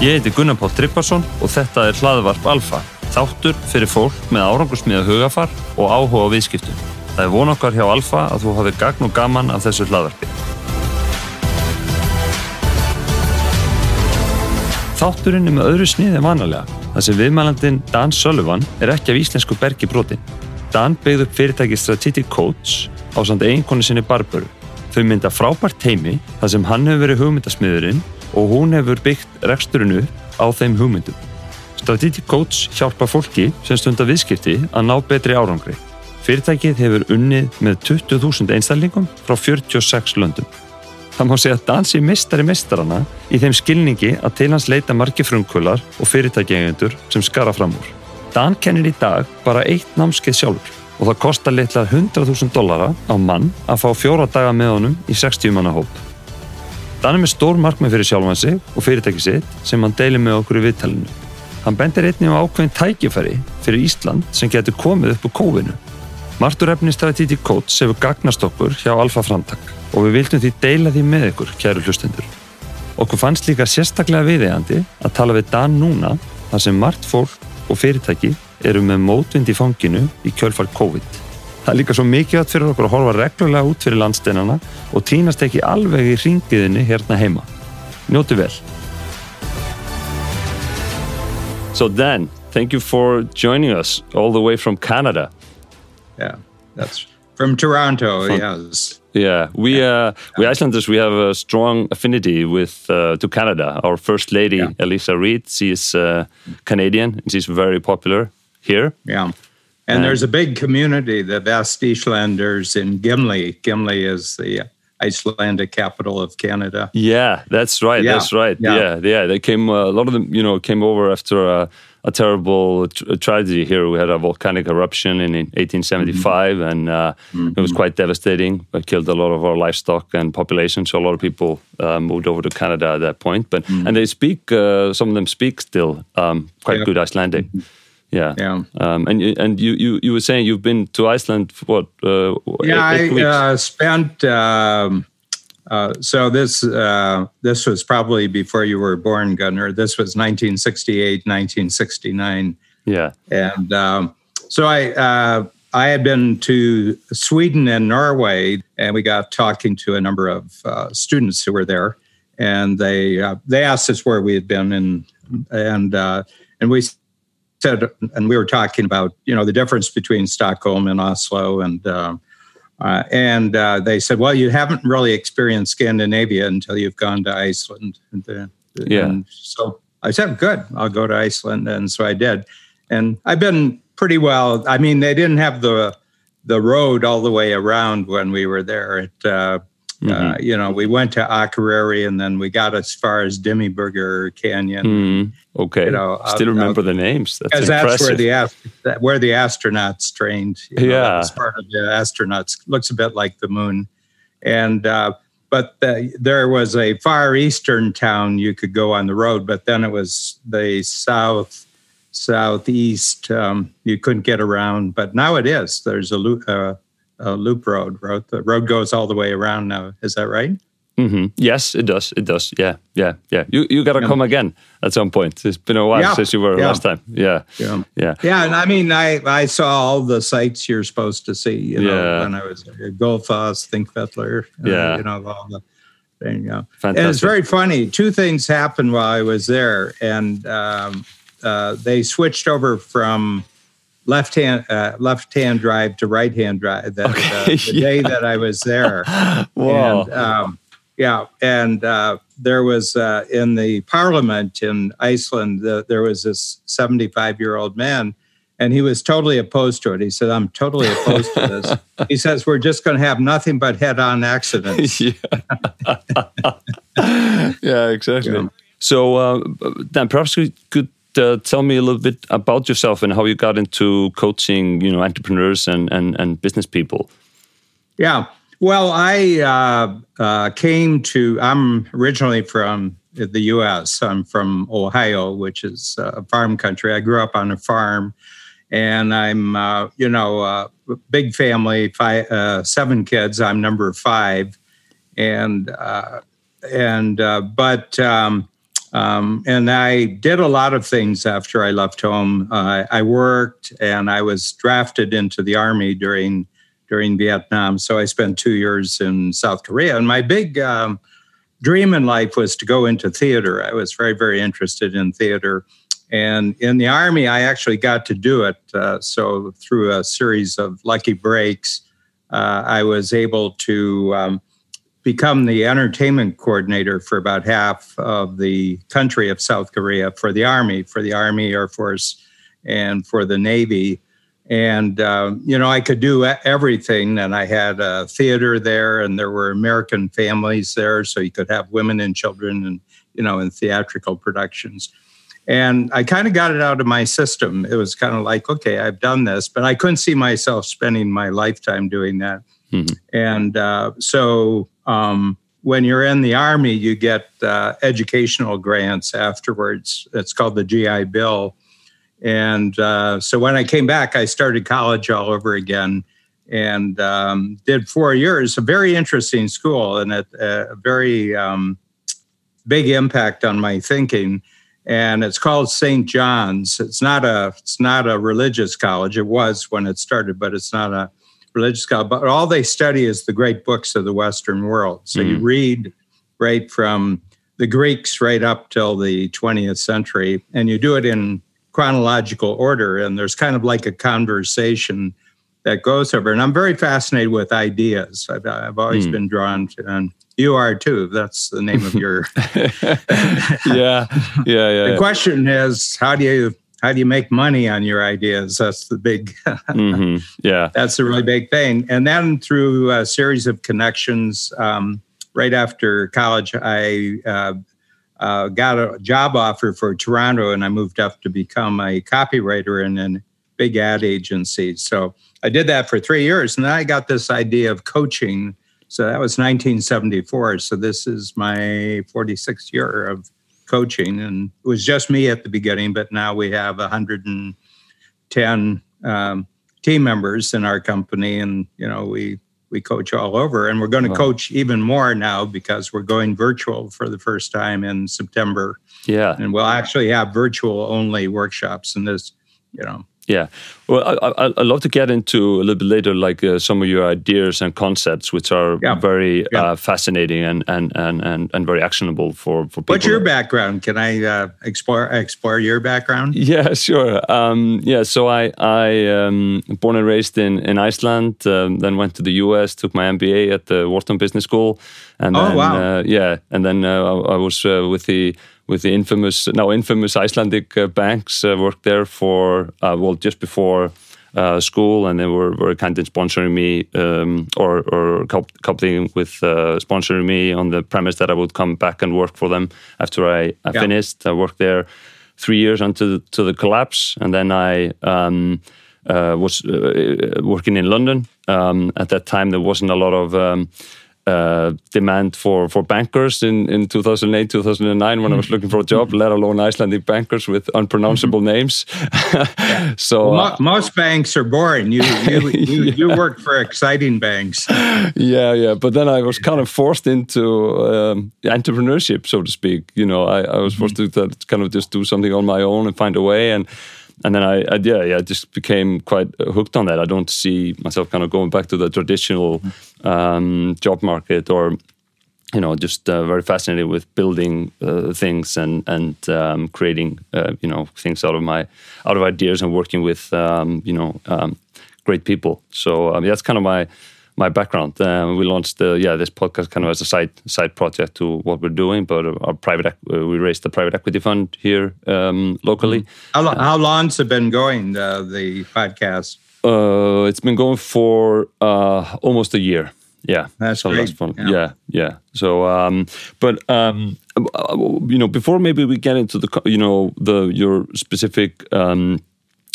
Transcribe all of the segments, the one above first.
Ég heiti Gunnar Páll Tryggvason og þetta er hlaðvarp Alfa, þáttur fyrir fólk með árangusmiða hugafar og áhuga á viðskiptum. Það er von okkar hjá Alfa að þú hafi gagn og gaman af þessu hlaðvarpi. Þátturinn er með öðru sniði vanalega, þar sem viðmælandin Dan Sullivan er ekki af íslensku bergi brotin. Dan beigð upp fyrirtæki Strategic Coach á samt eiginkonu sinni Barbaru. Þau mynda frábært teimi þar sem hann hefur verið hugmyndasmiðurinn og hún hefur byggt reksturinu á þeim hugmyndum. Strategic Coach hjálpa fólki sem stundar viðskipti að ná betri árangri. Fyrirtækið hefur unnið með 20.000 einstælningum frá 46 löndum. Það má segja að dansi mistari mistarana í þeim skilningi að til hans leita margi frumkvölar og fyrirtækjengendur sem skara fram úr. Dan kennir í dag bara eitt námskeið sjálfur og það kostar litla 100.000 dollara á mann að fá fjóra daga með honum í 60 manna hóp. Dan er með stór markmið fyrir sjálfan sig og fyrirtæki sitt sem hann deilir með okkur í viðtælinu. Hann bendir einnig á ákveðin tækifæri fyrir Ísland sem getur komið upp úr kófinu. Martur efni Strategic Coach hefur gagnast okkur hjá Alfa Framtak og við vildum því deila því með ykkur, kæru hlustendur. Okkur fannst líka sérstaklega viðeigandi að tala við Dan núna þar sem margt fólk og fyrirtæki eru með mótvind í fanginu í kjölfar COVID. Það er líka svo mikilvægt fyrir okkur að horfa reglulega út fyrir landsteinana og týnast ekki alveg í ringiðinni hérna heima. Njóti vel. So Dan, thank you for joining us all the way from Canada. Yeah, that's from Toronto, from, yes. Yeah, we uh, we Icelanders we have a strong affinity with uh, to Canada. Our first lady, yeah. Eliza Reid, she is uh, Canadian she's very popular here. Yeah. And there's a big community, the Vestislanders in Gimli. Gimli is the Icelandic capital of Canada. Yeah, that's right. Yeah. That's right. Yeah. yeah, yeah. They came. Uh, a lot of them, you know, came over after a, a terrible tr tragedy here. We had a volcanic eruption in, in 1875, mm -hmm. and uh, mm -hmm. it was mm-hmm. quite devastating. It killed a lot of our livestock and population. So a lot of people uh, moved over to Canada at that point. But mm -hmm. and they speak. Uh, some of them speak still um, quite yeah. good Icelandic. Yeah, yeah. Um, and and you, you you were saying you've been to Iceland for what? Uh, yeah, eight, eight I uh, spent. Um, uh, so this uh, this was probably before you were born, Gunnar. This was 1968, 1969. Yeah, and um, so I uh, I had been to Sweden and Norway, and we got talking to a number of uh, students who were there, and they they asked us where we had been, and and and we said, and we were talking about, you know, the difference between Stockholm and Oslo, and uh, uh, and uh, they said, well, you haven't really experienced Scandinavia until you've gone to Iceland. And, uh, yeah. And so I said, good, I'll go to Iceland, and so I did, and I've been pretty well. I mean, they didn't have the the road all the way around when we were there. It uh, Mm-hmm. Uh, you know, we went to Akureyri and then we got as far as Demiburger Canyon. Mm, okay, you know, still uh, remember uh, the names. That's that's where the where the astronauts trained. You know, yeah, part of the astronauts looks a bit like the moon, and uh, but the, there was a far eastern town you could go on the road, but then it was the south southeast. Um, you couldn't get around, but now it is. There's a uh, uh, loop road. Road the road goes all the way around now. Is that right? Mm-hmm. Yes, it does. It does. Yeah, yeah, yeah. You you got to yeah. come again at some point. It's been a while yeah. since you were yeah. last time. Yeah. yeah, yeah, yeah. And I mean, I I saw all the sites you're supposed to see. You know, when I was at Gullfoss, Thingvellir. Uh, yeah, you know all the thing. You know. Fantastic. And it's very funny. Two things happened while I was there, and um, uh, they switched over from left hand uh, left hand drive to right hand drive the, okay. the, the yeah. day that I was there. Wow. And, um, yeah, and uh, there was uh, in the parliament in Iceland, the, there was this 75 year old man, and he was totally opposed to it. He said, I'm totally opposed to this. he says, We're just going to have nothing but head on accidents. yeah. yeah, exactly. Yeah. So uh, then perhaps we could uh, tell me a little bit about yourself and how you got into coaching, you know, entrepreneurs and and, and business people. Yeah, well, I uh, uh, came to. I'm originally from the U.S. I'm from Ohio, which is a farm country. I grew up on a farm, and I'm, uh, you know, a big family, five, uh, seven kids. I'm number five, and uh, and but. Um, Um, and I did a lot of things after I left home. Uh, I worked and I was drafted into the army during during Vietnam. So I spent two years in South Korea. And my big um, dream in life was to go into theater. I was very, very interested in theater. And in the Army, I actually got to do it. Uh, so through a series of lucky breaks, uh, I was able to um, become the entertainment coordinator for about half of the country of South Korea for the Army, for the Army, Air Force, and for the Navy. And, uh, you know, I could do everything. And I had a theater there, and there were American families there. So you could have women and children and, you know, in theatrical productions. And I kind of got it out of my system. It was kind of like, okay, I've done this, but I couldn't see myself spending my lifetime doing that. Mm-hmm. And uh, so um, when you're in the Army, you get uh, educational grants afterwards. It's called the GI Bill. And uh, so when I came back, I started college all over again and um, did four years, a very interesting school and a, a very um, big impact on my thinking. And it's called St. John's. It's not a it's not a religious college. It was when it started, but it's not a religious college, but all they study is the great books of the Western world. So mm. you read right from the Greeks right up till the 20th century, and you do it in chronological order. And there's kind of like a conversation that goes over. And I'm very fascinated with ideas. I've, I've always mm. been drawn to, and you are too. That's the name of your. yeah, yeah, yeah. The question is, how do you how do you make money on your ideas? That's the big, mm-hmm. yeah, that's the really big thing. And then through a series of connections, um, right after college, I uh, uh, got a job offer for Toronto, and I moved up to become a copywriter in a big ad agency. So I did that for three years, and then I got this idea of coaching. So that was 1974. So this is my 46th year of coaching, and it was just me at the beginning, but now we have 110 um, team members in our company, and you know we we coach all over, and we're going to wow. coach even more now because we're going virtual for the first time in September. Yeah, and we'll actually have virtual only workshops, and this, you know, yeah, well, I, I, would love to get into a little bit later, like uh, some of your ideas and concepts, which are yeah. very yeah. Uh, fascinating and, and and and and very actionable for for people. What's your background? Can I uh, explore explore your background? Yeah, sure. Um, yeah, so I I um, born and raised in in Iceland, um, then went to the U.S., took my MBA at the Wharton Business School, and oh then, wow, uh, yeah, and then uh, I, I was uh, with the with the infamous now infamous Icelandic uh, banks. Uh, worked there for uh, well just before uh, school, and they were, were kind of sponsoring me um, or or coupling with uh, sponsoring me on the premise that I would come back and work for them after I, I yeah. finished. I worked there three years until to the collapse, and then I. Um, uh, was working in London. Um, at that time, there wasn't a lot of um, uh, demand for for bankers in in 2008 2009 when I was mm-hmm. looking for a job let alone Icelandic bankers with unpronounceable mm-hmm. names so well, uh, most banks are boring you you, you, you work for exciting banks yeah yeah but then I was kind of forced into um, entrepreneurship so to speak you know I, I was forced mm -hmm. to kind of just do something on my own and find a way and and then I, I, yeah yeah just became quite hooked on that. I don't see myself kind of going back to the traditional um, job market or you know just uh, very fascinated with building uh, things and and um, creating uh, you know things out of my out of ideas and working with um, you know um, great people. So um, that's kind of my my background. Uh, we launched the yeah this podcast kind of as a side side project to what we're doing, but our private uh, we raised a private equity fund here um, locally. Mm-hmm. How, long, uh, how long's it been going uh, the podcast? Uh, it's been going for uh, almost a year. Yeah, that's so great. fun. Yeah. yeah, yeah. So, um, but um, you know, before maybe we get into the you know the your specific um,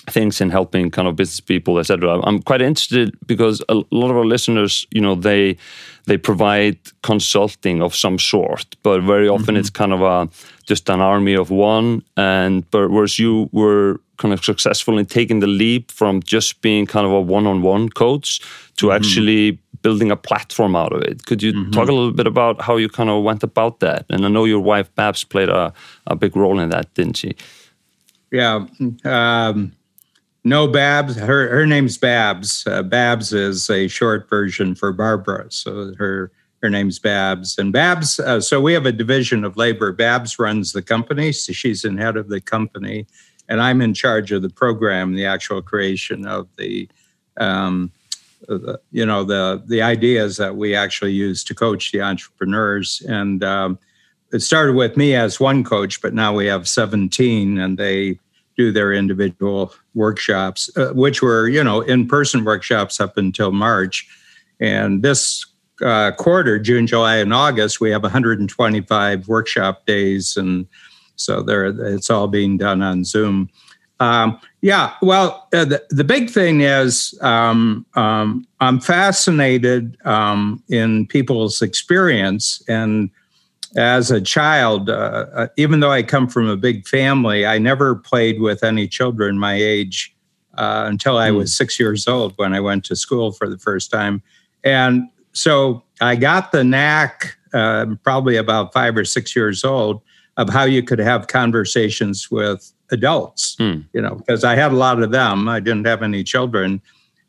things in helping kind of business people, etc. I'm quite interested because a lot of our listeners, you know, they they provide consulting of some sort, but very often mm -hmm. it's kind of a just an army of one. And but whereas you were kind of successful in taking the leap from just being kind of a one-on-one coach to mm -hmm. actually building a platform out of it. Could you Mhm. talk a little bit about how you kind of went about that? And I know your wife Babs played a, a big role in that, didn't she? Yeah. Um, no Babs. Her her name's Babs. Uh, Babs is a short version for Barbara. So her her name's Babs. And Babs. Uh, so we have a division of labor. Babs runs the company. So she's in head of the company, and I'm in charge of the program, the actual creation of the. Um, the, you know the the ideas that we actually use to coach the entrepreneurs and um, it started with me as one coach but now we have 17 and they do their individual workshops, uh, which were, you know, in person workshops up until March. And this uh, quarter, June, July, and August, we have 125 workshop days. And so there, it's all being done on Zoom. Um, yeah, well, uh, the, the big thing is um, um, I'm fascinated um, in people's experience and as a child, uh, uh, even though I come from a big family, I never played with any children my age uh, until I was six years old when I went to school for the first time. And so I got the knack, uh, probably about five or six years old, of how you could have conversations with adults, Hmm. you know, because I had a lot of them. I didn't have any children.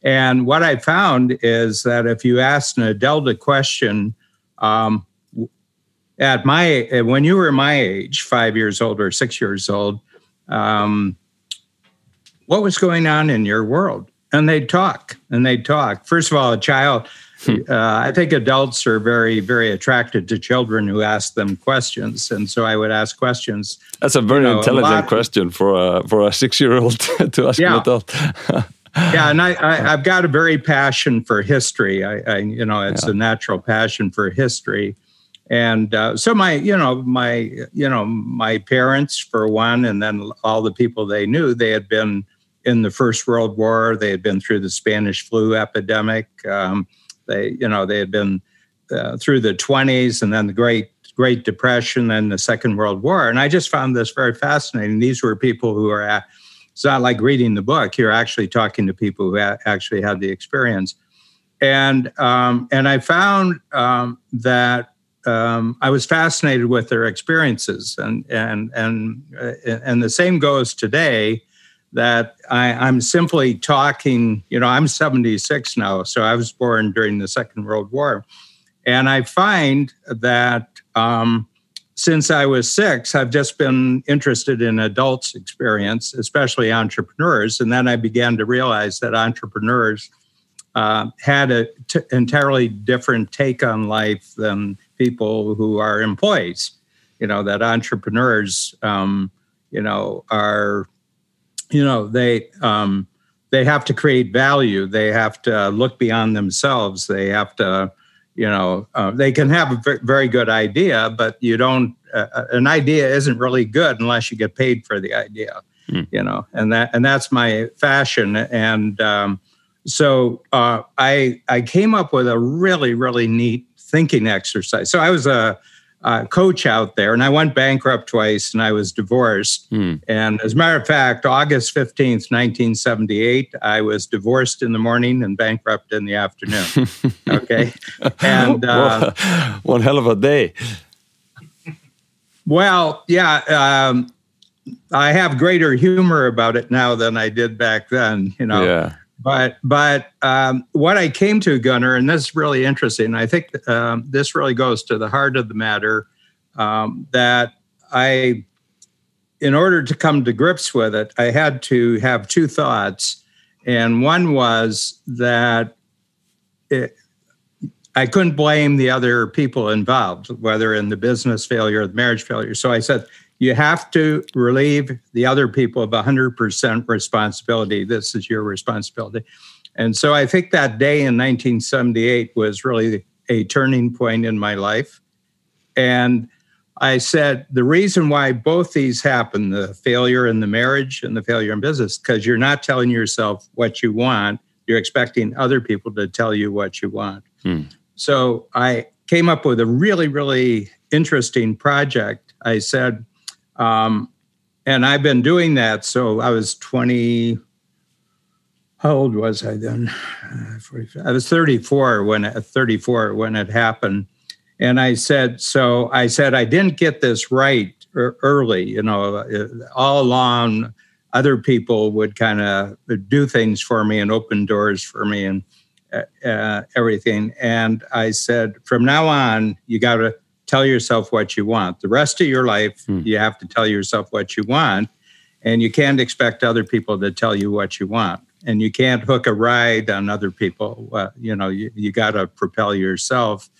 And what I found is that if you asked an adult a question, um, at my when you were my age, five years old or six years old, um, what was going on in your world? And they'd talk and they'd talk. First of all, a child. Uh, I think adults are very, very attracted to children who ask them questions, and so I would ask questions. That's a very You know, intelligent lot- question for a for a six year old to ask an Yeah. adult. yeah, and I, I, I've got a very passion for history. I, I you know, it's Yeah. a natural passion for history, and uh, so my, you know, my, you know, my parents for one, and then all the people they knew, they had been in the First World War. They had been through the Spanish flu epidemic. Um, they, you know, they had been uh, through the twenties, and then the Great Great Depression, and the Second World War. And I just found this very fascinating. These were people who are at it's not like reading the book. You're actually talking to people who ha- actually had the experience, and um, and I found um, that um, I was fascinated with their experiences, and and and uh, and the same goes today. That I, I'm simply talking. You know, I'm 76 now, so I was born during the Second World War, and I find that. Um, since I was six, I've just been interested in adults' experience, especially entrepreneurs. And then I began to realize that entrepreneurs uh, had an t- entirely different take on life than people who are employees. You know, that entrepreneurs, um, you know, are, you know, they, um, they have to create value. They have to look beyond themselves. They have to, you know, uh, they can have a very good idea, but you don't. Uh, an idea isn't really good unless you get paid for the idea. Hmm. You know, and that and that's my fashion. And um, so uh, I I came up with a really really neat thinking exercise. So I was a, a coach out there, and I went bankrupt twice, and I was divorced. Hmm. And as a matter of fact, August 15th, 1978, I was divorced in the morning and bankrupt in the afternoon. okay. And uh, one hell of a day. well, yeah, um, I have greater humor about it now than I did back then, you know. Yeah. But but um, what I came to, Gunnar, and this is really interesting. I think um, this really goes to the heart of the matter. Um, that I, in order to come to grips with it, I had to have two thoughts, and one was that it, I couldn't blame the other people involved, whether in the business failure or the marriage failure. So I said, you have to relieve the other people of 100% responsibility. This is your responsibility. And so I think that day in 1978 was really a turning point in my life. And I said, the reason why both these happen, the failure in the marriage and the failure in business, because you're not telling yourself what you want, you're expecting other people to tell you what you want. Hmm. So I came up with a really, really interesting project. I said, um, and I've been doing that. So I was 20, how old was I then? Uh, I was 34 when 34 when it happened, and I said so. I said I didn't get this right early. You know, uh, all along, other people would kind of do things for me and open doors for me and uh, uh everything. And I said, from now on, you got to tell yourself what you want. The rest of your life, hmm. you have to tell yourself what you want, and you can't expect other people to tell you what you want. And you can't hook a ride on other people. Uh, you know, you, you got to propel yourself.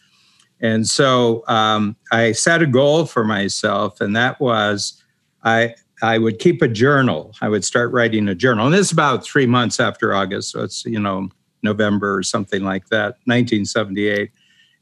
And so um, I set a goal for myself, and that was I I would keep a journal. I would start writing a journal, and this is about three months after August, so it's you know November or something like that, 1978.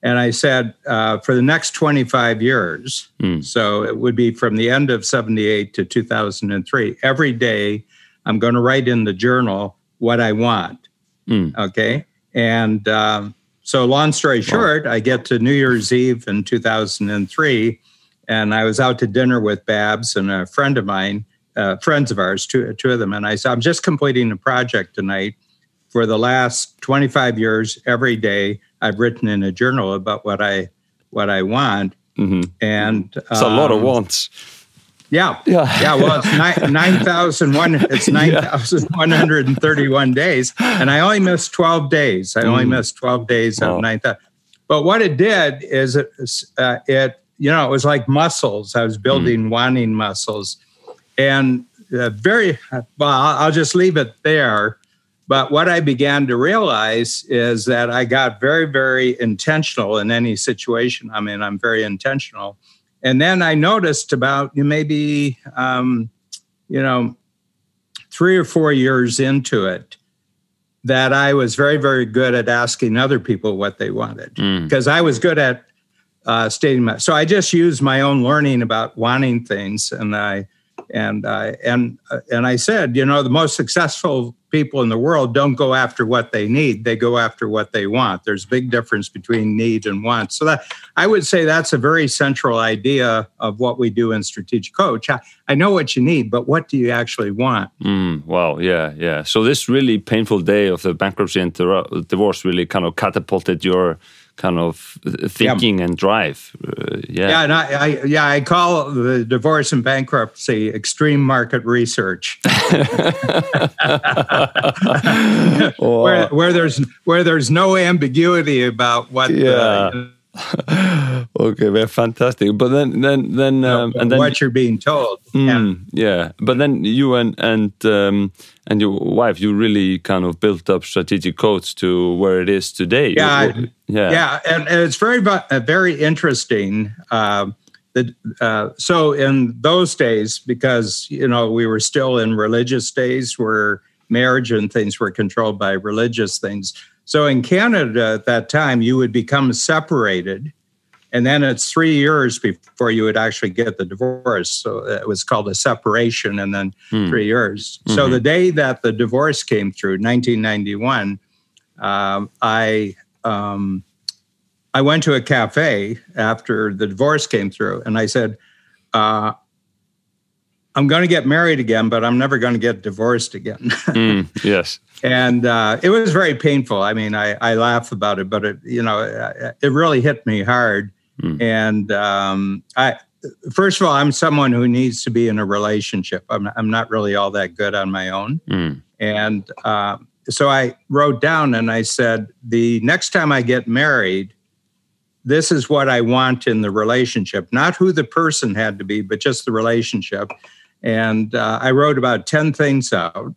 And I said uh, for the next 25 years, mm. so it would be from the end of 78 to 2003. Every day, I'm going to write in the journal what I want. Mm. Okay, and um, so, long story short, I get to New Year's Eve in 2003, and I was out to dinner with Babs and a friend of mine, uh, friends of ours, two, two of them. And I said, I'm just completing a project tonight. For the last 25 years, every day, I've written in a journal about what I what I want. Mm-hmm. And it's um, a lot of um, wants. Yeah. Yeah. yeah. Well, it's 9,001. it's 9,131 yeah. days. And I only missed 12 days. I mm. only missed 12 days wow. of 9,000. But what it did is it, uh, it, you know, it was like muscles. I was building mm. wanting muscles. And uh, very, well, I'll just leave it there. But what I began to realize is that I got very, very intentional in any situation I'm in. I'm very intentional and then I noticed about you maybe, um, you know, three or four years into it, that I was very, very good at asking other people what they wanted because mm. I was good at uh, stating my. So I just used my own learning about wanting things, and I and I and uh, and I said, you know, the most successful people in the world don't go after what they need; they go after what they want. There's a big difference between need and want. So that I would say that's a very central idea of what we do in strategic coach. I, I know what you need, but what do you actually want? Mm, wow, yeah, yeah. So this really painful day of the bankruptcy and divorce really kind of catapulted your kind of thinking yeah. and drive. Uh, yeah, yeah, and I, I, yeah, I call the divorce and bankruptcy extreme market research, where, where there's where there's no ambiguity about what. Yeah. The, okay, very fantastic. But then, then, then, um, and then what you're being told. Mm, yeah. yeah. But then you and and um, and your wife, you really kind of built up strategic coach to where it is today. Yeah, yeah, yeah. And, and it's very, uh, very interesting. Uh, that uh, so in those days, because you know we were still in religious days where marriage and things were controlled by religious things so in Canada at that time, you would become separated, and then it's three years before you would actually get the divorce. So it was called a separation, and then hmm. three years. Mm-hmm. So the day that the divorce came through, 1991, um, I um, I went to a cafe after the divorce came through, and I said. Uh, I'm going to get married again, but I'm never going to get divorced again. mm, yes and uh, it was very painful. I mean, I, I laugh about it, but it you know it really hit me hard. Mm. And um, I first of all, I'm someone who needs to be in a relationship. I'm I'm not really all that good on my own, mm. and uh, so I wrote down and I said, the next time I get married, this is what I want in the relationship, not who the person had to be, but just the relationship. And uh, I wrote about 10 things out.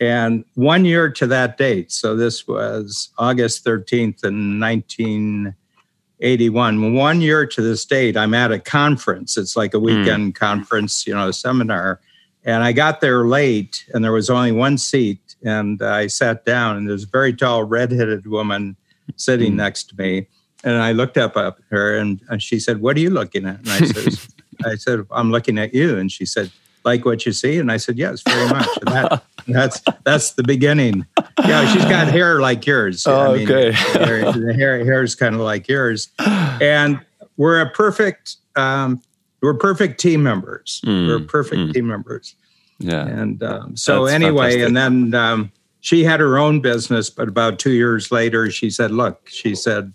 And one year to that date, so this was August 13th in 1981, one year to this date, I'm at a conference. It's like a hmm. weekend mm. conference, you know, a seminar. And I got there late and there was only one seat. And I sat down and there's a very tall redheaded woman sitting mm. next to me. And I looked up at her and, and she said, What are you looking at? And I said, I said, I'm looking at you. And she said, like what you see? And I said, yes, very much. That, that's that's the beginning. Yeah, she's got hair like yours. Oh, I mean, okay. the hair, the hair, is kind of like yours, and we're a perfect um, we're perfect team members. Mm, we're perfect mm. team members. Yeah. And um, so that's anyway, fantastic. and then um, she had her own business, but about two years later, she said, "Look," she said,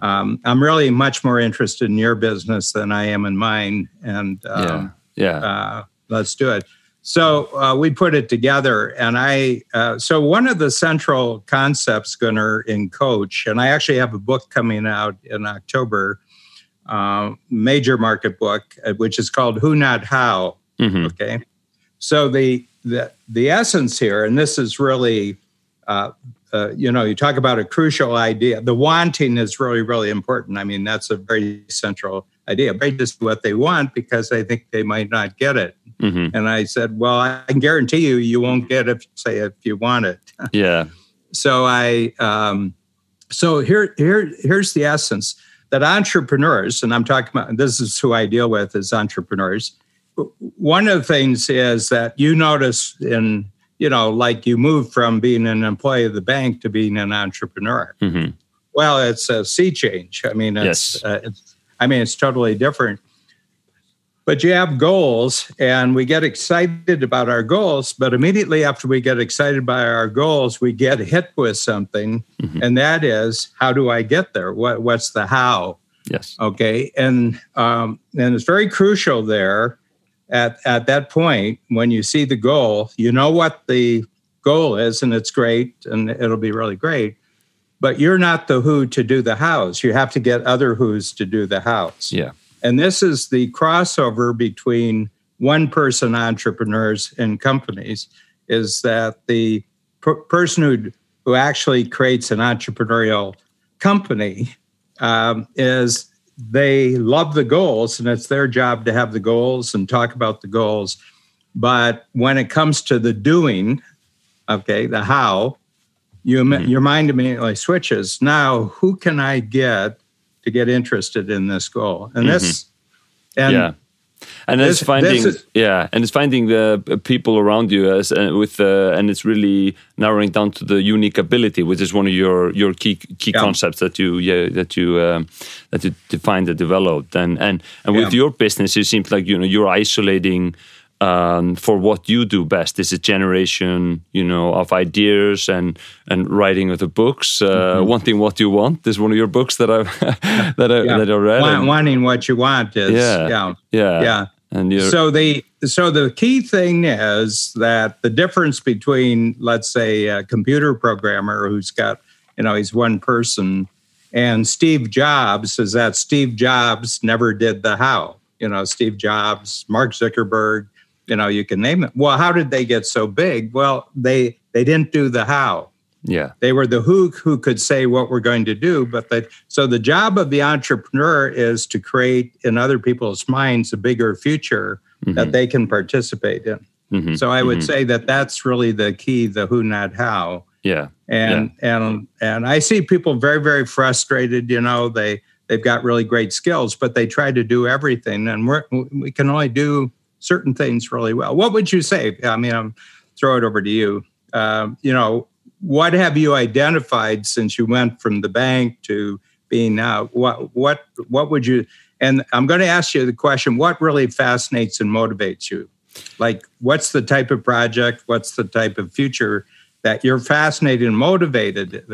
um, "I'm really much more interested in your business than I am in mine, and um, yeah, yeah. Uh, let's do it." So uh, we put it together, and I. Uh, so one of the central concepts, Gunnar, in Coach, and I actually have a book coming out in October, uh, major market book, uh, which is called "Who Not How." Mm-hmm. Okay, so the the the essence here, and this is really, uh, uh, you know, you talk about a crucial idea. The wanting is really really important. I mean, that's a very central idea. They just what they want because they think they might not get it. Mm-hmm. And I said, well, I can guarantee you, you won't get it. Say if you want it. Yeah. so I, um, so here, here, here's the essence that entrepreneurs, and I'm talking about this is who I deal with as entrepreneurs. One of the things is that you notice in you know, like you move from being an employee of the bank to being an entrepreneur. Mm-hmm. Well, it's a sea change. I mean, it's, yes. uh, it's I mean, it's totally different. But you have goals, and we get excited about our goals. But immediately after we get excited by our goals, we get hit with something, mm-hmm. and that is, how do I get there? What, what's the how? Yes. Okay. And um, and it's very crucial there at at that point when you see the goal, you know what the goal is, and it's great, and it'll be really great but you're not the who to do the hows. You have to get other who's to do the hows. Yeah. And this is the crossover between one person entrepreneurs and companies is that the per- person who, who actually creates an entrepreneurial company um, is they love the goals and it's their job to have the goals and talk about the goals. But when it comes to the doing, okay, the how, you mm-hmm. your mind immediately switches. Now, who can I get to get interested in this goal? And mm-hmm. this, and yeah. And it's finding, is, yeah, and it's finding the people around you as uh, with, uh, and it's really narrowing down to the unique ability, which is one of your your key key yeah. concepts that you yeah that you um, that you defined and developed, and and and with your business, it seems like you know you're isolating um, for what you do best. This is a generation, you know, of ideas and and writing of the books. Uh, mm-hmm. Wanting what you want is one of your books that I've that I yeah. that I read. Want, wanting what you want is yeah yeah yeah. yeah. And so the so the key thing is that the difference between let's say a computer programmer who's got you know he's one person and Steve Jobs is that Steve Jobs never did the how. You know, Steve Jobs, Mark Zuckerberg, you know you can name it well how did they get so big well they they didn't do the how yeah they were the who who could say what we're going to do but they so the job of the entrepreneur is to create in other people's minds a bigger future mm-hmm. that they can participate in mm-hmm. so i would mm-hmm. say that that's really the key the who not how yeah and yeah. and and i see people very very frustrated you know they they've got really great skills but they try to do everything and we're, we can only do certain things really well. What would you say? I mean, I'm throw it over to you. Um, you know, what have you identified since you went from the bank to being now? What what what would you? And I'm going to ask you the question: What really fascinates and motivates you? Like, what's the type of project? What's the type of future that you're fascinated and motivated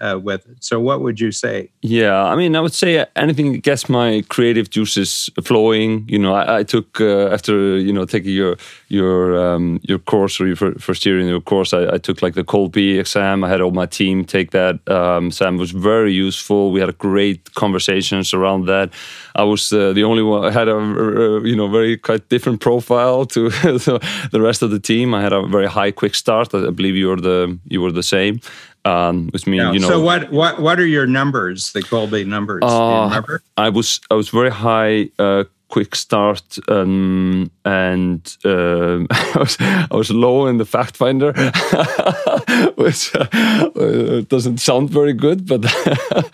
uh, with it. So, what would you say? Yeah, I mean, I would say anything that gets my creative juices flowing. You know, I, I took uh, after you know taking your your um, your course or your first year in your course, I, I, took like the Kolbe exam. I had all my team take that. Um, exam was very useful. We had great conversations around that. I was uh, the only one. I had a uh, you know very quite different profile to the rest of the team. I had a very high quick start. I believe you were the you were the same. Um, with me, yeah. you know. So what what what are your numbers? The Kolbe numbers? Uh, I was I was very high. Uh, quick start um, and uh, I, was, I was low in the fact finder which uh, doesn't sound very good but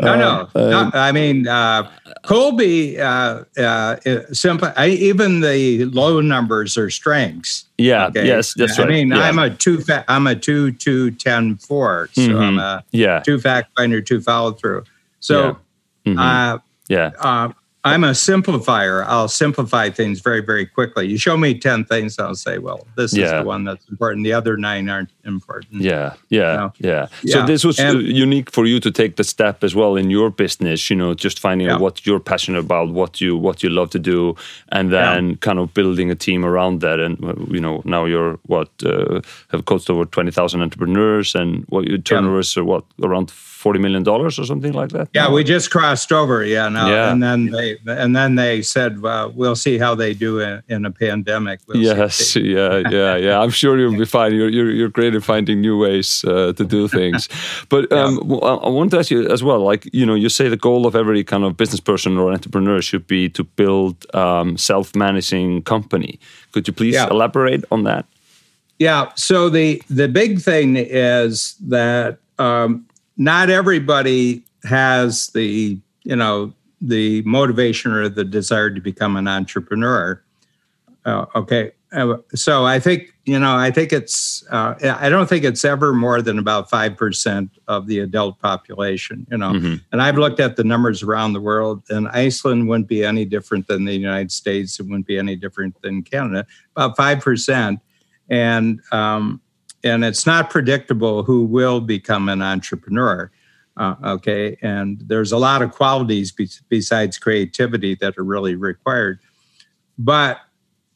no, no, uh, no, I mean, uh, Kolbe, uh, uh, simple, I, even the low numbers are strengths. Yeah. Okay? Yes, that's right. I mean, yeah. I'm a two. Fa- I'm a two, two, ten, four. So mm-hmm. I'm a yeah. two fact finder, two follow through. So, yeah. Mm-hmm. Uh, yeah. Uh, I'm a simplifier. I'll simplify things very, very quickly. You show me 10 things, I'll say, well, this yeah. is the one that's important. The other nine aren't important. Yeah, yeah, you know? yeah. So yeah. this was and, unique for you to take the step as well in your business, you know, just finding yeah. out what you're passionate about, what you what you love to do, and then kind of building a team around that. And, you know, now you're what, uh, have coached over 20,000 entrepreneurs and what your turnovers are what, around forty million dollars or something like that. Yeah, no? we just crossed over. Yeah, no, yeah. and then they and then they said, well, "We'll see how they do in, in a pandemic." We'll yes, yeah, yeah, yeah. I'm sure you'll be fine. You're you're, you're great at finding new ways uh, to do things. But um, yeah. I want to ask you as well. Like you know, you say the goal of every kind of business person or entrepreneur should be to build um, self-managing company. Could you please yeah. elaborate on that? Yeah. So the the big thing is that um, not everybody has the you know the motivation or the desire to become an entrepreneur. Uh, okay, uh, so I think you know I think it's uh, I don't think it's ever more than about five percent of the adult population. You know, mm-hmm. and I've looked at the numbers around the world, and Iceland wouldn't be any different than the United States. It wouldn't be any different than Canada. About five percent, and um, and it's not predictable who will become an entrepreneur. Uh, okay, and there's a lot of qualities be- besides creativity that are really required, but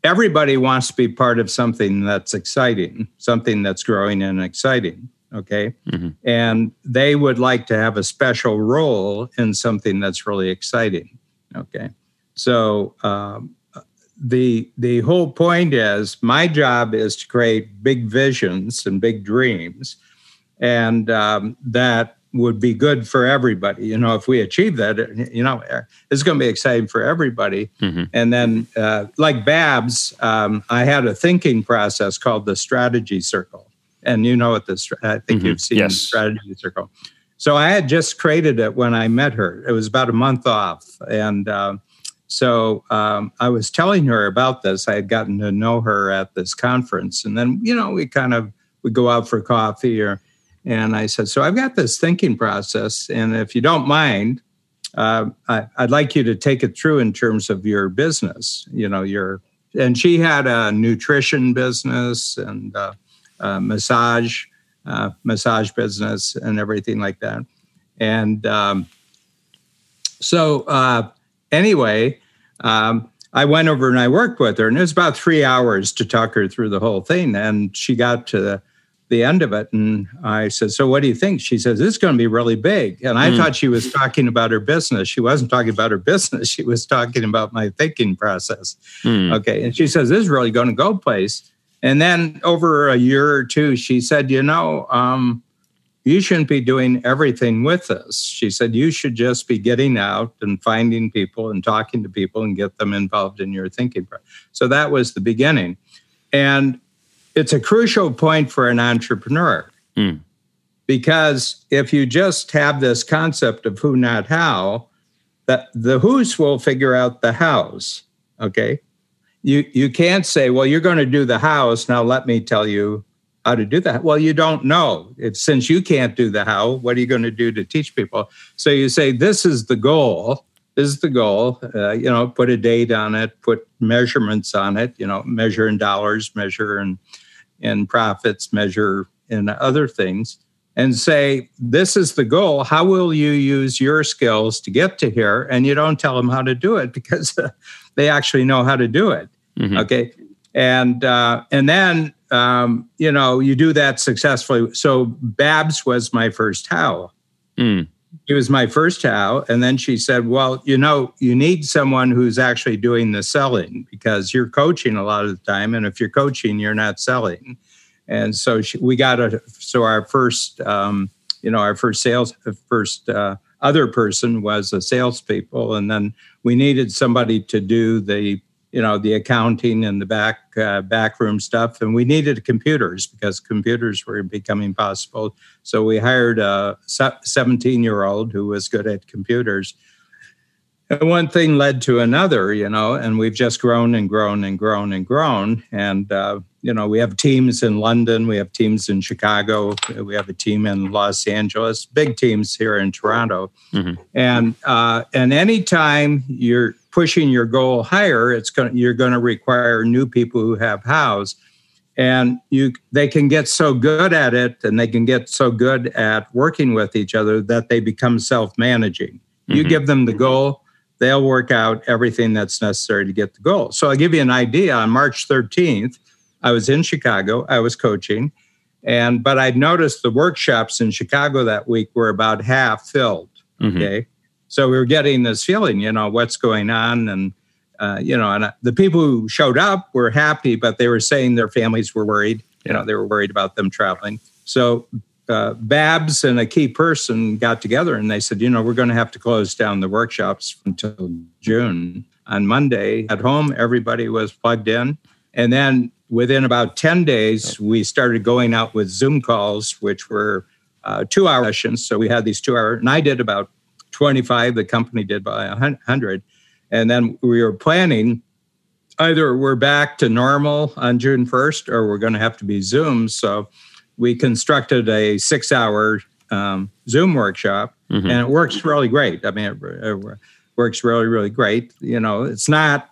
everybody wants to be part of something that's exciting, something that's growing and exciting. Okay, mm-hmm. and they would like to have a special role in something that's really exciting. Okay, so um, the the whole point is my job is to create big visions and big dreams. And um, that would be good for everybody. You know if we achieve that you know it's going to be exciting for everybody. Mm-hmm. and then uh, like babs um, i had a thinking process called the strategy circle. And you know what this i think mm-hmm. you've seen yes. the strategy circle. So i had just created it when i met her. It was about a month off. And uh, so um, I was telling her about this. I had gotten to know her at this conference, and then you know we kind of we go out for coffee, or and I said, so I've got this thinking process, and if you don't mind, uh, I, would like you to take it through in terms of your business. You know, your and she had a nutrition business and uh, a massage uh, massage business and everything like that, and um, so uh, anyway, um, I went over and I worked with her, and it was about three hours to talk her through the whole thing. And she got to the, the end of it, and I said, "So, what do you think?" She says, "This is going to be really big." And I mm. thought she was talking about her business. She wasn't talking about her business. She was talking about my thinking process. Mm. Okay, and she says, "This is really going to go place." And then over a year or two, she said, "You know." Um, you shouldn't be doing everything with us. She said, you should just be getting out and finding people and talking to people and get them involved in your thinking. So that was the beginning. And it's a crucial point for an entrepreneur mm. because if you just have this concept of who, not how, that the who's will figure out the hows. Okay. You, you can't say, well, you're going to do the hows. Now let me tell you how to do that. Well, you don't know. It's, since you can't do the how, what are you going to do to teach people? So you say, this is the goal. This is the goal. Uh, you know, put a date on it, put measurements on it. You know, measure in dollars, measure in in profits, measure in other things, and say, this is the goal. How will you use your skills to get to here? And you don't tell them how to do it because they actually know how to do it. Mm-hmm. Okay, and uh, and then um, you know, you do that successfully. So Babs was my first how. Mm. He was my first how. And then she said, Well, you know, you need someone who's actually doing the selling because you're coaching a lot of the time. And if you're coaching, you're not selling. And so she, we got a, so our first, um, you know, our first sales, first uh, other person was a salespeople. And then we needed somebody to do the you know the accounting and the back uh, backroom stuff. And we needed computers because computers were becoming possible. So we hired a 17 year old who was good at computers and one thing led to another, you know, and we've just grown and grown and grown and grown. And, uh, you know, we have teams in London, we have teams in Chicago, we have a team in Los Angeles, big teams here in Toronto. Mm-hmm. And, uh, and anytime you're pushing your goal higher, it's going you're going to require new people who have hows. And you, they can get so good at it and they can get so good at working with each other that they become self managing. You mm-hmm. give them the goal, they'll work out everything that's necessary to get the goal. So I'll give you an idea. On March 13th, I was in Chicago, I was coaching, and but I'd noticed the workshops in Chicago that week were about half filled. Mm-hmm. Okay. So we were getting this feeling, you know, what's going on. And, uh, you know, and uh, the people who showed up were happy, but they were saying their families were worried. You know, they were worried about them traveling. So uh, Babs and a key person got together and they said, you know, we're going to have to close down the workshops until June. On Monday at home, everybody was plugged in. And then within about 10 days, we started going out with Zoom calls, which were uh, two hour sessions. So we had these two hour, and I did about 25, the company did by 100. And then we were planning either we're back to normal on June 1st or we're going to have to be Zoom. So we constructed a six hour um, Zoom workshop, mm-hmm. and it works really great. I mean, it, it, works really, really great. You know, it's not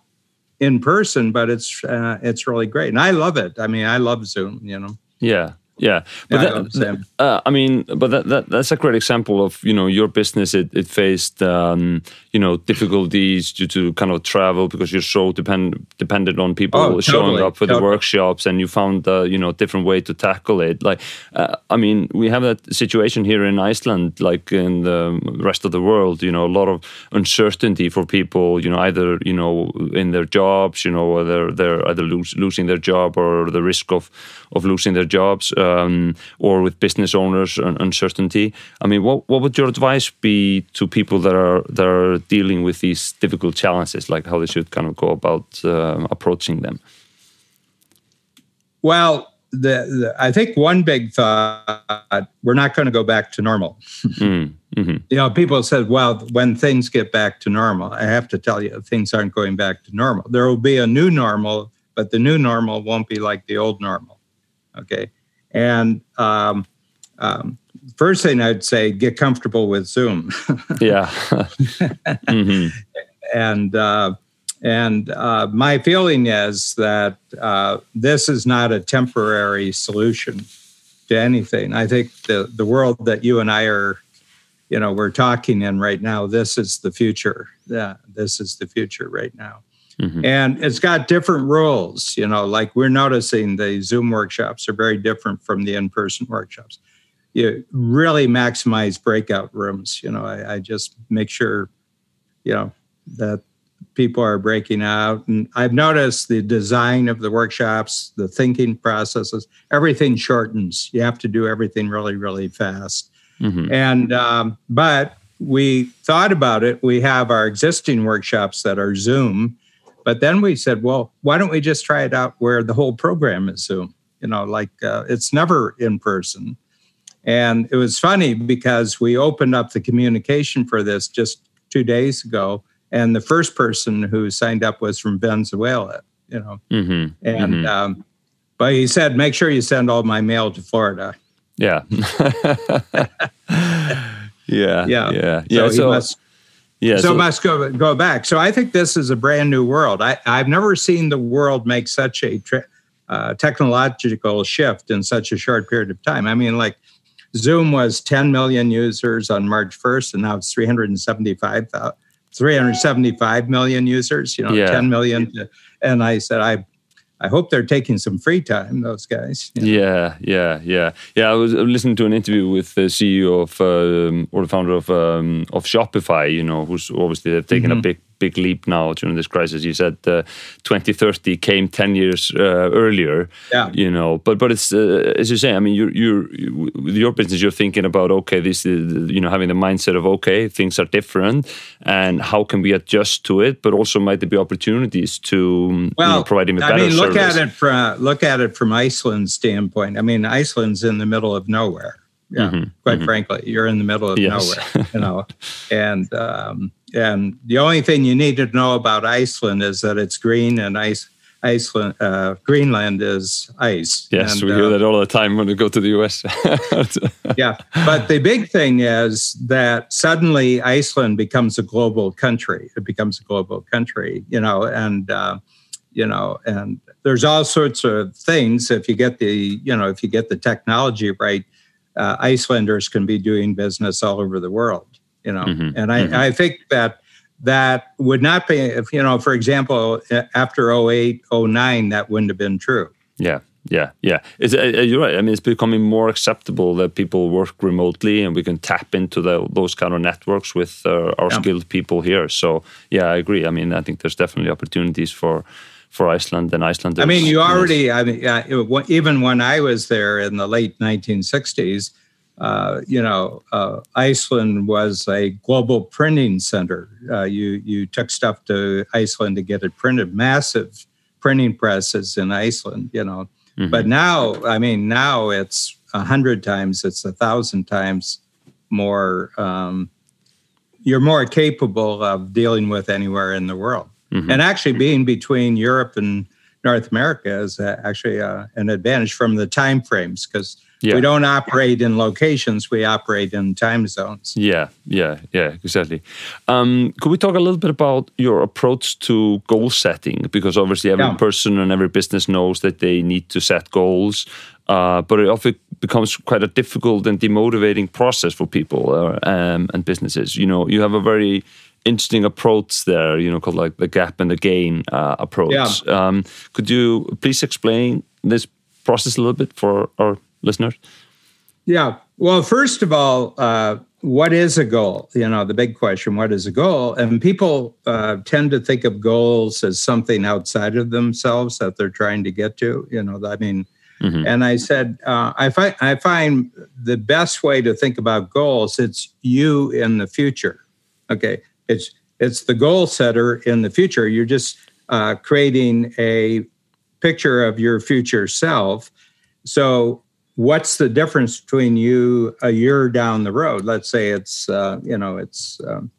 in person, but it's uh, it's really great, and I love it. I mean, I love Zoom. You know. Yeah, yeah, but yeah, that, uh, I mean, but that, that, that's a great example of you know your business. It, it faced um, you know difficulties due to kind of travel because you're so depend dependent on people oh, showing totally, up for totally. the workshops, and you found uh, you know different way to tackle it. Like, uh, I mean, we have that situation here in Iceland, like in the rest of the world. You know, a lot of uncertainty for people. You know, either you know in their jobs, you know, whether they're either lose, losing their job or the risk of of losing their jobs um, or with business owners and uncertainty. I mean, what what would your advice be to people that are that are dealing with these difficult challenges, like how they should kind of go about uh, approaching them? Well, the, the, I think one big thought we're not going to go back to normal. mm, mm-hmm. You know, people said, "Well, when things get back to normal," I have to tell you, things aren't going back to normal. There will be a new normal, but the new normal won't be like the old normal. Okay. And um, um, first thing I'd say, get comfortable with Zoom. yeah. mm-hmm. And uh, and uh, my feeling is that uh, this is not a temporary solution to anything. I think the the world that you and I are, you know, we're talking in right now. This is the future. Yeah, this is the future right now. Mm-hmm. And it's got different rules, you know, like we're noticing the Zoom workshops are very different from the in person workshops. You really maximize breakout rooms. You know, I, I, just make sure, you know, that people are breaking out. And I've noticed the design of the workshops, the thinking processes, everything shortens. You have to do everything really, really fast. Mm-hmm. And, um, but we thought about it. We have our existing workshops that are Zoom but then we said, well, why don't we just try it out where the whole program is Zoom? You know, like uh, it's never in person. And it was funny because we opened up the communication for this just two days ago. And the first person who signed up was from Venezuela, you know. Mm-hmm. And, mm-hmm. Um, but he said, make sure you send all my mail to Florida. Yeah. yeah. Yeah. Yeah. Yeah. So, so must, yeah, so, so must go go back. So I think this is a brand new world. I, I've never seen the world make such a uh, technological shift in such a short period of time. I mean, like Zoom was 10 million users on March 1st, and now it's 375, 375 million users. You know, yeah. 10 million. And I said, I I hope they're taking some free time. Those guys. You know? Yeah, yeah, yeah, yeah. I was listening to an interview with the CEO of um, or the founder of um, of Shopify. You know, who's obviously they've taken mm-hmm. a big big leap now during this crisis. You said uh, 2030 came 10 years uh, earlier. Yeah. You know, but but it's uh, as you say. I mean, you're you're with your business, you're thinking about okay, this is you know having the mindset of okay, things are different, and how can we adjust to it? But also might there be opportunities to well, you know, provide even better. I mean, look service. at it from look at it from Iceland's standpoint. I mean, Iceland's in the middle of nowhere yeah mm-hmm, quite mm-hmm. frankly you're in the middle of yes. nowhere you know and um, and the only thing you need to know about Iceland is that it's green and ice. Iceland, uh, Greenland is ice. Yes, and, we hear uh, that all the time when we go to the US. yeah, but the big thing is that suddenly Iceland becomes a global country. It becomes a global country, you know, and uh, you know, and there's all sorts of things. If you get the, you know, if you get the technology right, uh, Icelanders can be doing business all over the world you know mm-hmm. and I, mm-hmm. I think that that would not be if you know for example after 08 09 that wouldn't have been true yeah yeah yeah it's, uh, you're right i mean it's becoming more acceptable that people work remotely and we can tap into the, those kind of networks with uh, our yeah. skilled people here so yeah i agree i mean i think there's definitely opportunities for for Iceland and Icelanders. I mean, you already. I mean, even when I was there in the late 1960s, uh, you know, uh, Iceland was a global printing center. Uh, you you took stuff to Iceland to get it printed. Massive printing presses in Iceland. You know, mm-hmm. but now, I mean, now it's a hundred times, it's a thousand times more. Um, you're more capable of dealing with anywhere in the world, mm-hmm. and actually being between Europe and North America is actually uh, an advantage from the time frames because yeah. We don't operate in locations, we operate in time zones. Yeah, yeah, yeah, exactly. Um, could we talk a little bit about your approach to goal setting? Because obviously, every yeah. person and every business knows that they need to set goals, uh, but it often becomes quite a difficult and demotivating process for people uh, um, and businesses. You know, you have a very interesting approach there, you know, called like the gap and the gain uh, approach. Yeah. Um, could you please explain this process a little bit for our listeners? Yeah. Well, first of all, uh, what is a goal? You know, the big question, what is a goal? And people uh, tend to think of goals as something outside of themselves that they're trying to get to. You know, I mean, mm-hmm. and I said, uh, I, find, I find the best way to think about goals, it's you in the future. Okay. It's, it's the goal setter in the future. You're just uh, creating a picture of your future self. So what's the difference between you a year down the road? Let's say it's uh, you know it's um,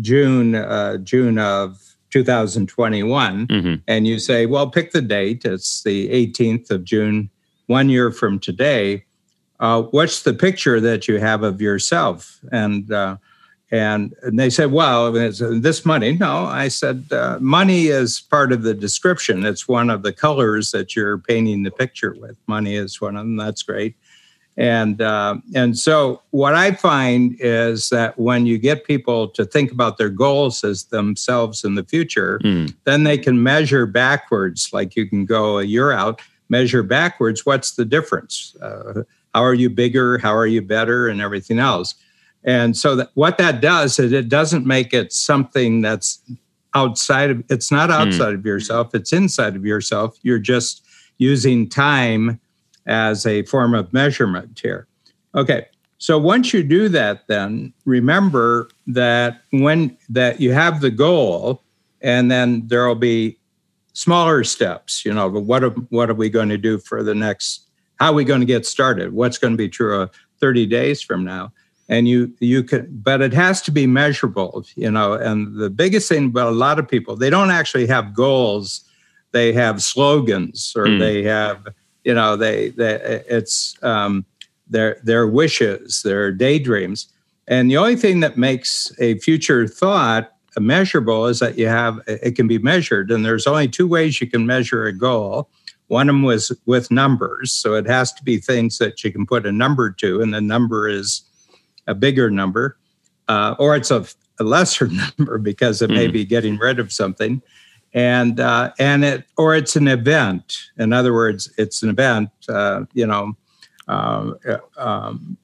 June uh, June of 2021, mm-hmm. and you say, well, pick the date. It's the 18th of June, one year from today. Uh, what's the picture that you have of yourself? And uh, and, and they said, well, this money. No, I said, uh, money is part of the description. It's one of the colors that you're painting the picture with. Money is one of them. That's great. And, uh, and so what I find is that when you get people to think about their goals as themselves in the future, mm. then they can measure backwards. Like you can go a year out, measure backwards. What's the difference? Uh, how are you bigger? How are you better? And everything else. And so that, what that does is it doesn't make it something that's outside of it's not hmm. outside mm. of yourself, it's inside of yourself. You're just using time as a form of measurement here. Okay. So once you do that then remember that when that you have the goal and then there'll be smaller steps, you know, what are, what are we going to do for the next how are we going to get started? What's going to be true of 30 days from now? And you you can but it has to be measurable you know and the biggest thing about a lot of people they don't actually have goals. They have slogans or mm. they have you know they, they it's um, their their wishes their daydreams. And the only thing that makes a future thought measurable is that you have it can be measured. And there's only two ways you can measure a goal. One of them was with numbers. So it has to be things that you can put a number to and the number is a bigger number, uh, or it's a, a, lesser number because it mm. may hmm. be getting rid of something, and uh, and it or it's an event. In other words, it's an event. Uh, you know, uh, um,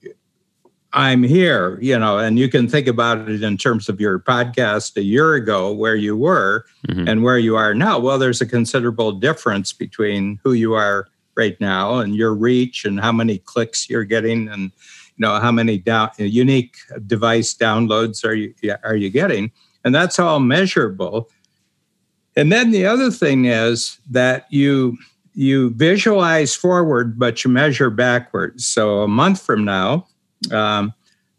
I'm here. You know, and you can think about it in terms of your podcast a year ago, where you were, mm-hmm. and where you are now. Well, there's a considerable difference between who you are right now and your reach and how many clicks you're getting and you know how many down, unique device downloads are you are you getting and that's all measurable and then the other thing is that you you visualize forward but you measure backwards so a month from now um,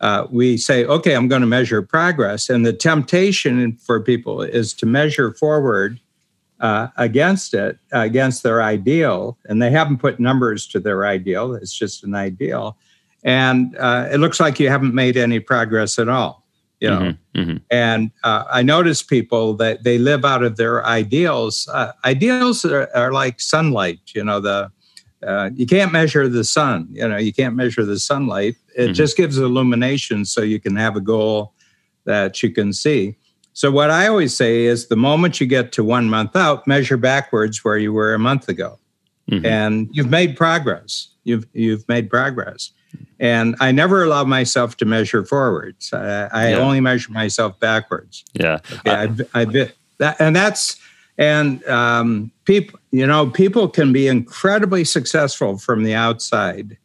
uh, we say, okay, I'm going to measure progress. And the temptation for people is to measure forward uh, against it, against their ideal. And they haven't put numbers to their ideal, it's just an ideal. And uh, it looks like you haven't made any progress at all. You know, mm-hmm, mm-hmm. and uh, I notice people that they live out of their ideals. Uh, ideals are, are like sunlight. You know, the uh, you can't measure the sun. You know, you can't measure the sunlight. It mm-hmm. just gives illumination so you can have a goal that you can see. So what I always say is the moment you get to one month out, measure backwards where you were a month ago. Mm-hmm. And you've made progress. You've you've made progress. And I never allow myself to measure forwards. I, I yeah. only measure myself backwards. Yeah. Okay, I, I, that, and that's and um, people, you know, people can be incredibly successful from the outside.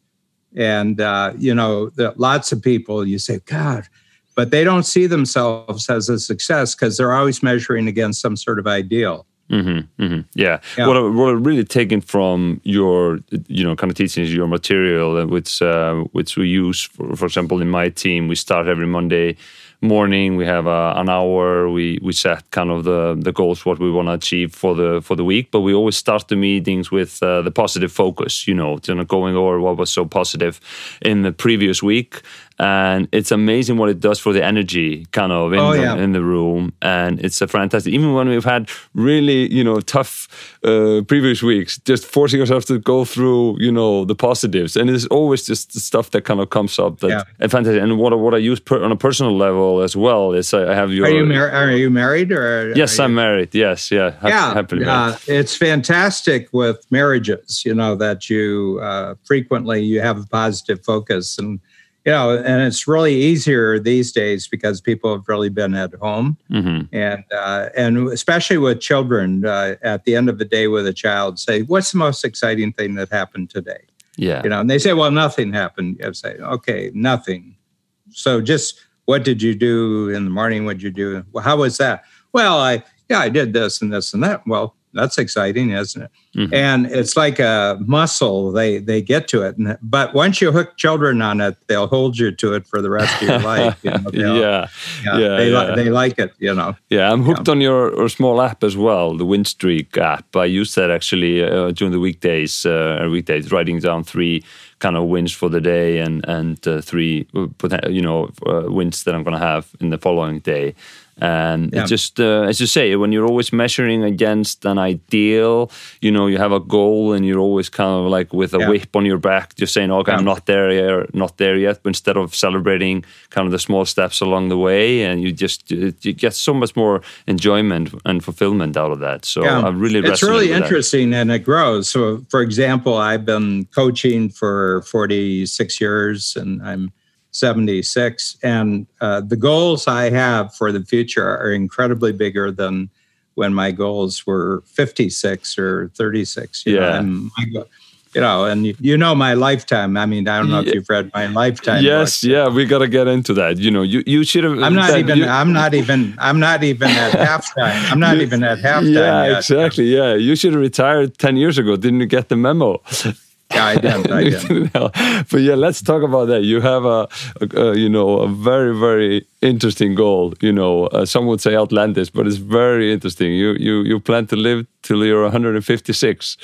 And, uh, you know, the, lots of people, you say, God, but they don't see themselves as a success because they're always measuring against some sort of ideal. Mm-hmm, mm-hmm. Yeah. yeah. What, I, what I really taken from your, you know, kind of teaching is your material, which uh, which we use, for, for example, in my team, we start every Monday morning we have uh, an hour we we set kind of the the goals what we want to achieve for the for the week but we always start the meetings with uh, the positive focus you know, you know going over what was so positive in the previous week and it's amazing what it does for the energy kind of in, oh, the, yeah. in the room. And it's a fantastic even when we've had really you know tough uh, previous weeks just forcing ourselves to go through you know the positives. And it's always just the stuff that kind of comes up that yeah. and fantastic. And what, what I use per, on a personal level as well is I have your are you, mar- are you married or yes I'm married. Yes yeah. Yeah happily uh, it's fantastic with marriages you know that you uh, frequently you have a positive focus and you know, and it's really easier these days because people have really been at home, mm-hmm. and uh, and especially with children, uh, at the end of the day with a child, say, "What's the most exciting thing that happened today?" Yeah, you know, and they say, "Well, nothing happened." You say, "Okay, nothing." So just what did you do in the morning? What did you do? Well, how was that? Well, I yeah, I did this and this and that. Well, that's exciting, isn't it? Mm-hmm. And it's like a muscle; they they get to it. And, but once you hook children on it, they'll hold you to it for the rest of your life. You know, yeah, yeah, yeah, they, yeah. Li- they like it. You know. Yeah, I'm hooked yeah. on your, your, small app as well, the Winstreak app. I use that actually uh, during the weekdays. Uh, weekdays, writing down three kind of wins for the day and and uh, three uh, you know uh, wins that I'm going to have in the following day and yeah. it's just uh, as you say when you're always measuring against an ideal you know you have a goal and you're always kind of like with a yeah. whip on your back just saying okay yeah. i'm not there yet not there yet but instead of celebrating kind of the small steps along the way and you just you get so much more enjoyment and fulfillment out of that so i really it's really interesting that. and it grows so for example i've been coaching for 46 years and i'm 76. And uh, the goals I have for the future are incredibly bigger than when my goals were 56 or 36. You yeah. Know, you know, and you know my lifetime. I mean, I don't know if you've read my lifetime. Yes, book. yeah, we got to get into that. You know, you you should have. I'm not even. You, I'm not even. I'm not even at halftime. I'm not even at halftime. Yeah, yet. exactly. Yeah, you should have retired ten years ago. Didn't you get the memo? Yeah, I did. I did. but yeah, let's talk about that. You have a, a, a, you know, a very, very interesting goal. You know, uh, some would say outlandish, but it's very interesting. You you you plan to live till you're 156.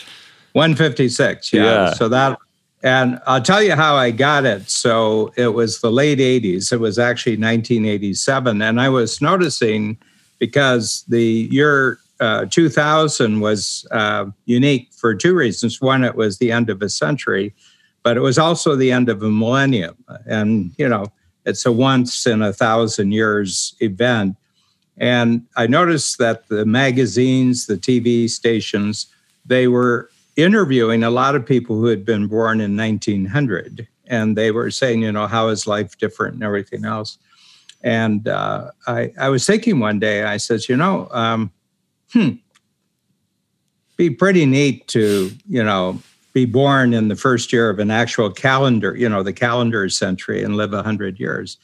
156. Yeah. yeah. So that, and I'll tell you how I got it. So it was the late 80s. It was actually 1987, and I was noticing because the year uh, 2000 was uh, unique for two reasons. One, it was the end of a century, but it was also the end of a millennium. And, you know, it's a once in a thousand years event. And I noticed that the magazines, the TV stations, they were interviewing a lot of people who had been born in 1900. And they were saying, you know, how is life different and everything else. And uh, I, I was thinking one day, I said, you know, um, hmm, be pretty neat to, you know, be born in the first year of an actual calendar, you know, the calendar century and live 100 years.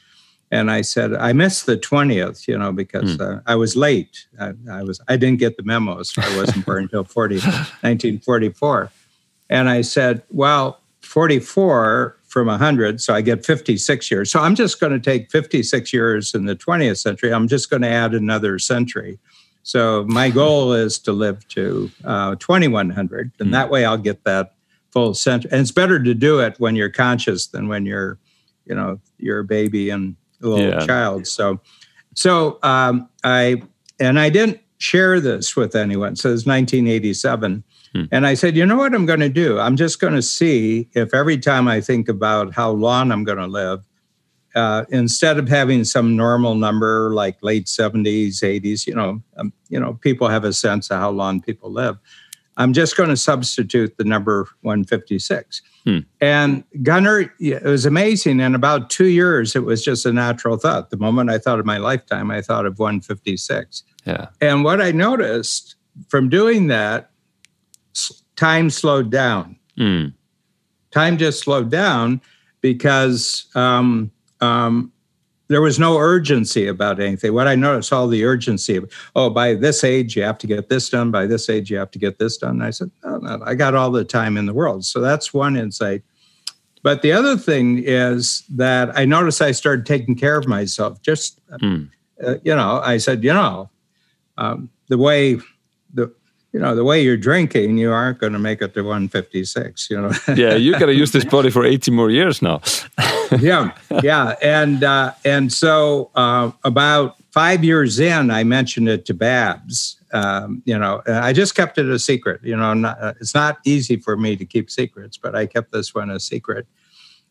And I said, I missed the 20th, you know, because hmm. uh, I was late. I, I, was, I didn't get the memo, so I wasn't born until 40, 1944. And I said, well, 44 from 100, so I get 56 years. So I'm just going to take 56 years in the 20th century. I'm just going to add another century. So my goal is to live to uh, 2100, and mm. that way I'll get that full century. And it's better to do it when you're conscious than when you're, you know, you're a baby and a little yeah. child. So, so um, I and I didn't share this with anyone. So it's 1987. Hmm. And I said, you know what I'm going to do? I'm just going to see if every time I think about how long I'm going to live, uh, instead of having some normal number like late 70s, 80s, you know, um, you know, people have a sense of how long people live. I'm just going to substitute the number 156. Hmm. And Gunnar, it was amazing. In about two years, it was just a natural thought. The moment I thought of my lifetime, I thought of 156. Yeah. And what I noticed from doing that time slowed down. Mm. Time just slowed down because um, um, there was no urgency about anything. What I noticed, all the urgency of, oh, by this age, you have to get this done. By this age, you have to get this done. And I said, no, no, I got all the time in the world. So that's one insight. But the other thing is that I noticed I started taking care of myself. Just, mm. uh, you know, I said, you know, um, the way the you know, the way you're drinking, you aren't going to make it to 156. You know. yeah, you got to use this body for 80 more years now. yeah, yeah, and uh, and so uh, about five years in, I mentioned it to Babs. Um, you know, I just kept it a secret. You know, not, uh, it's not easy for me to keep secrets, but I kept this one a secret.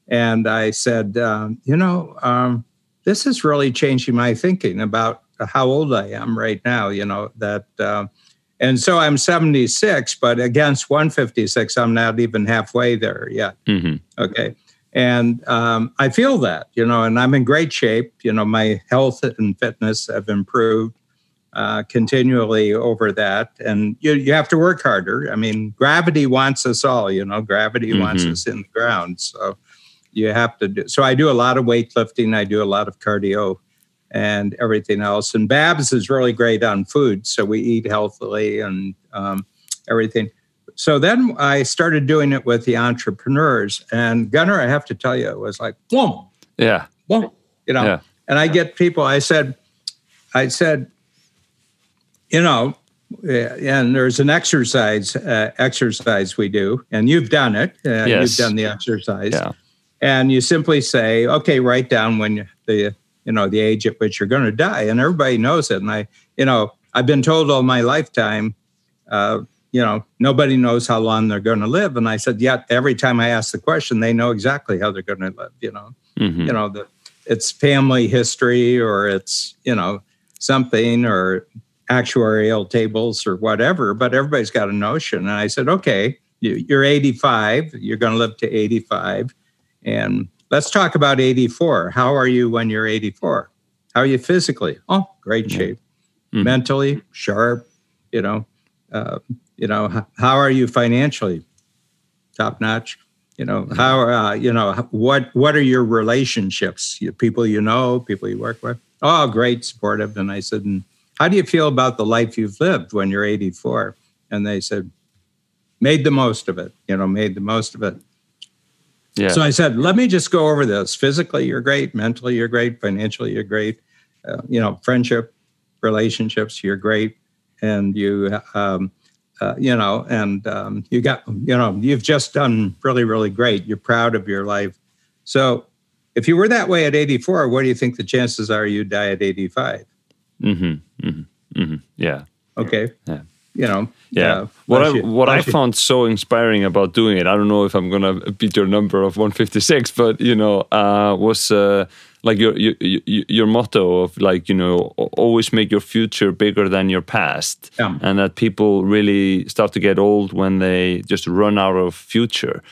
And I said, um, you know, um, this is really changing my thinking about how old I am right now. You know that uh, and so I'm 76, but against 156, I'm not even halfway there yet. Mm-hmm. Okay. And um, I feel that, you know, and I'm in great shape. You know, my health and fitness have improved uh, continually over that. And you, you have to work harder. I mean, gravity wants us all, you know, gravity mm-hmm. wants us in the ground. So you have to do. So I do a lot of weightlifting, I do a lot of cardio and everything else. And Babs is really great on food, so we eat healthily and um, everything. So then I started doing it with the entrepreneurs, and Gunnar, I have to tell you, it was like boom, yeah, boom, you know. Yeah. And I get people. I said, I said, you know, and there's an exercise uh, exercise we do, and you've done it. Uh, yes. You've done the exercise. Yeah. And you simply say, okay, write down when the you know the age at which you're going to die and everybody knows it and i you know i've been told all my lifetime uh, you know nobody knows how long they're going to live and i said yet every time i ask the question they know exactly how they're going to live you know mm-hmm. you know the, it's family history or it's you know something or actuarial tables or whatever but everybody's got a notion and i said okay you, you're 85 you're going to live to 85 and Let's talk about 84. How are you when you're 84? How are you physically? Oh, great shape. Mm-hmm. Mentally, sharp. You know, uh, you know. How are you financially? Top notch. You know how. Uh, you know what? What are your relationships? You, people you know, people you work with. Oh, great, supportive. And I said, and how do you feel about the life you've lived when you're 84? And they said, made the most of it. You know, made the most of it. Yeah. So I said, let me just go over this. Physically, you're great. Mentally, you're great. Financially, you're great. Uh, you know, friendship, relationships, you're great. And you, um, uh, you know, and um, you got, you know, you've just done really, really great. You're proud of your life. So if you were that way at 84, what do you think the chances are you die at 85? Mm-hmm. Mm-hmm. mm-hmm. Yeah. Okay. Yeah you know. Yeah. Uh, what I what I found so inspiring about doing it, I don't know if I'm gonna beat your number of 156, but you know, uh, was uh, like your, your your motto of like you know always make your future bigger than your past, yeah. and that people really start to get old when they just run out of future.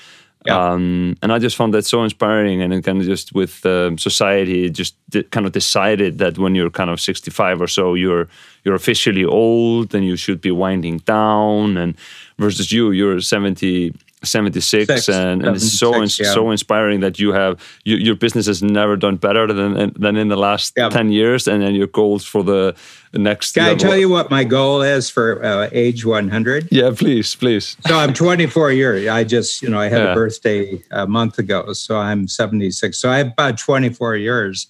Yeah. Um, and I just found that so inspiring, and it kind of just with um, society, just kind of decided that when you're kind of 65 or so, you're you're officially old and you should be winding down. And versus you, you're 78 76 Six, and, and it's so 76, yeah. so inspiring that you have you, your business has never done better than than in the last Yeah. 10 years and then your goals for the next Can I tell you what my goal is for uh, age 100? yeah please please So I'm 24 years. I just, you know, I had Yeah. a birthday a month ago, so I'm 76. So I have about 24 years.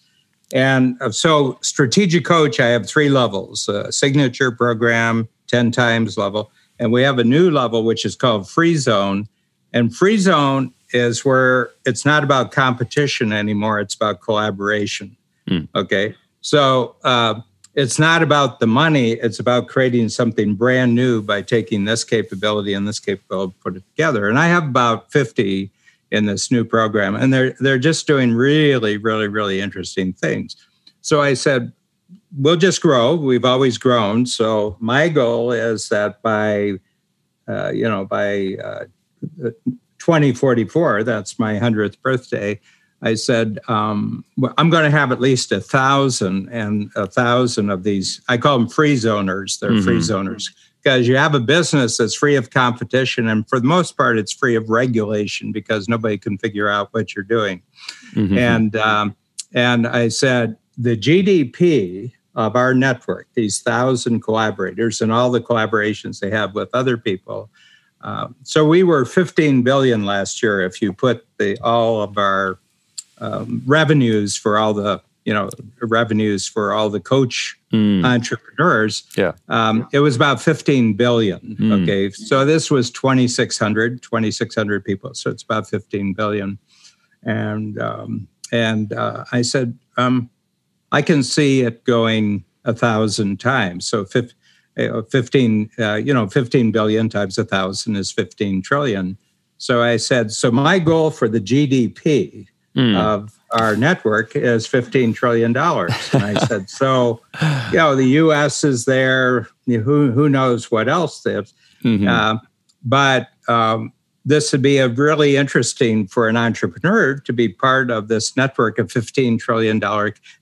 And uh, so strategic coach, I have three levels: uh, signature program, 10 times level, and we have a new level which is called free zone. And free zone is where it's not about competition anymore; it's about collaboration. Mm. Okay, so. Uh, it's not about the money it's about creating something brand new by taking this capability and this capability put it together and i have about 50 in this new program and they're they're just doing really really really interesting things so i said we'll just grow we've always grown so my goal is that by uh, you know by uh, 2044 that's my 100th birthday I said, um, well, I'm going to have at least a thousand and a thousand of these. I call them free zoners. They're free zoners because you have a business that's free of competition. And for the most part, it's free of regulation because nobody can figure out what you're doing. Mhm. And, um, and I said, the GDP of our network, these thousand collaborators and all the collaborations they have with other people. Um, so we were 15 billion last year if you put the all of our um, revenues for all the you know revenues for all the coach Mm. entrepreneurs. Yeah. Um, it was about 15 billion. Mm. okay so this was 2600 2600 people so it's about 15 billion. And um, and uh, i said um, i can see it going a thousand times. So fif- uh, 15 uh, you know 15 billion times a thousand is 15 trillion so i said so my goal for the gdp Mm. of our network is $15 trillion. And I said, so, you know, the US is there. Who, who knows what else there's. Mhm. Uh, but um, this would be a really interesting for an entrepreneur to be part of this network of $15 trillion.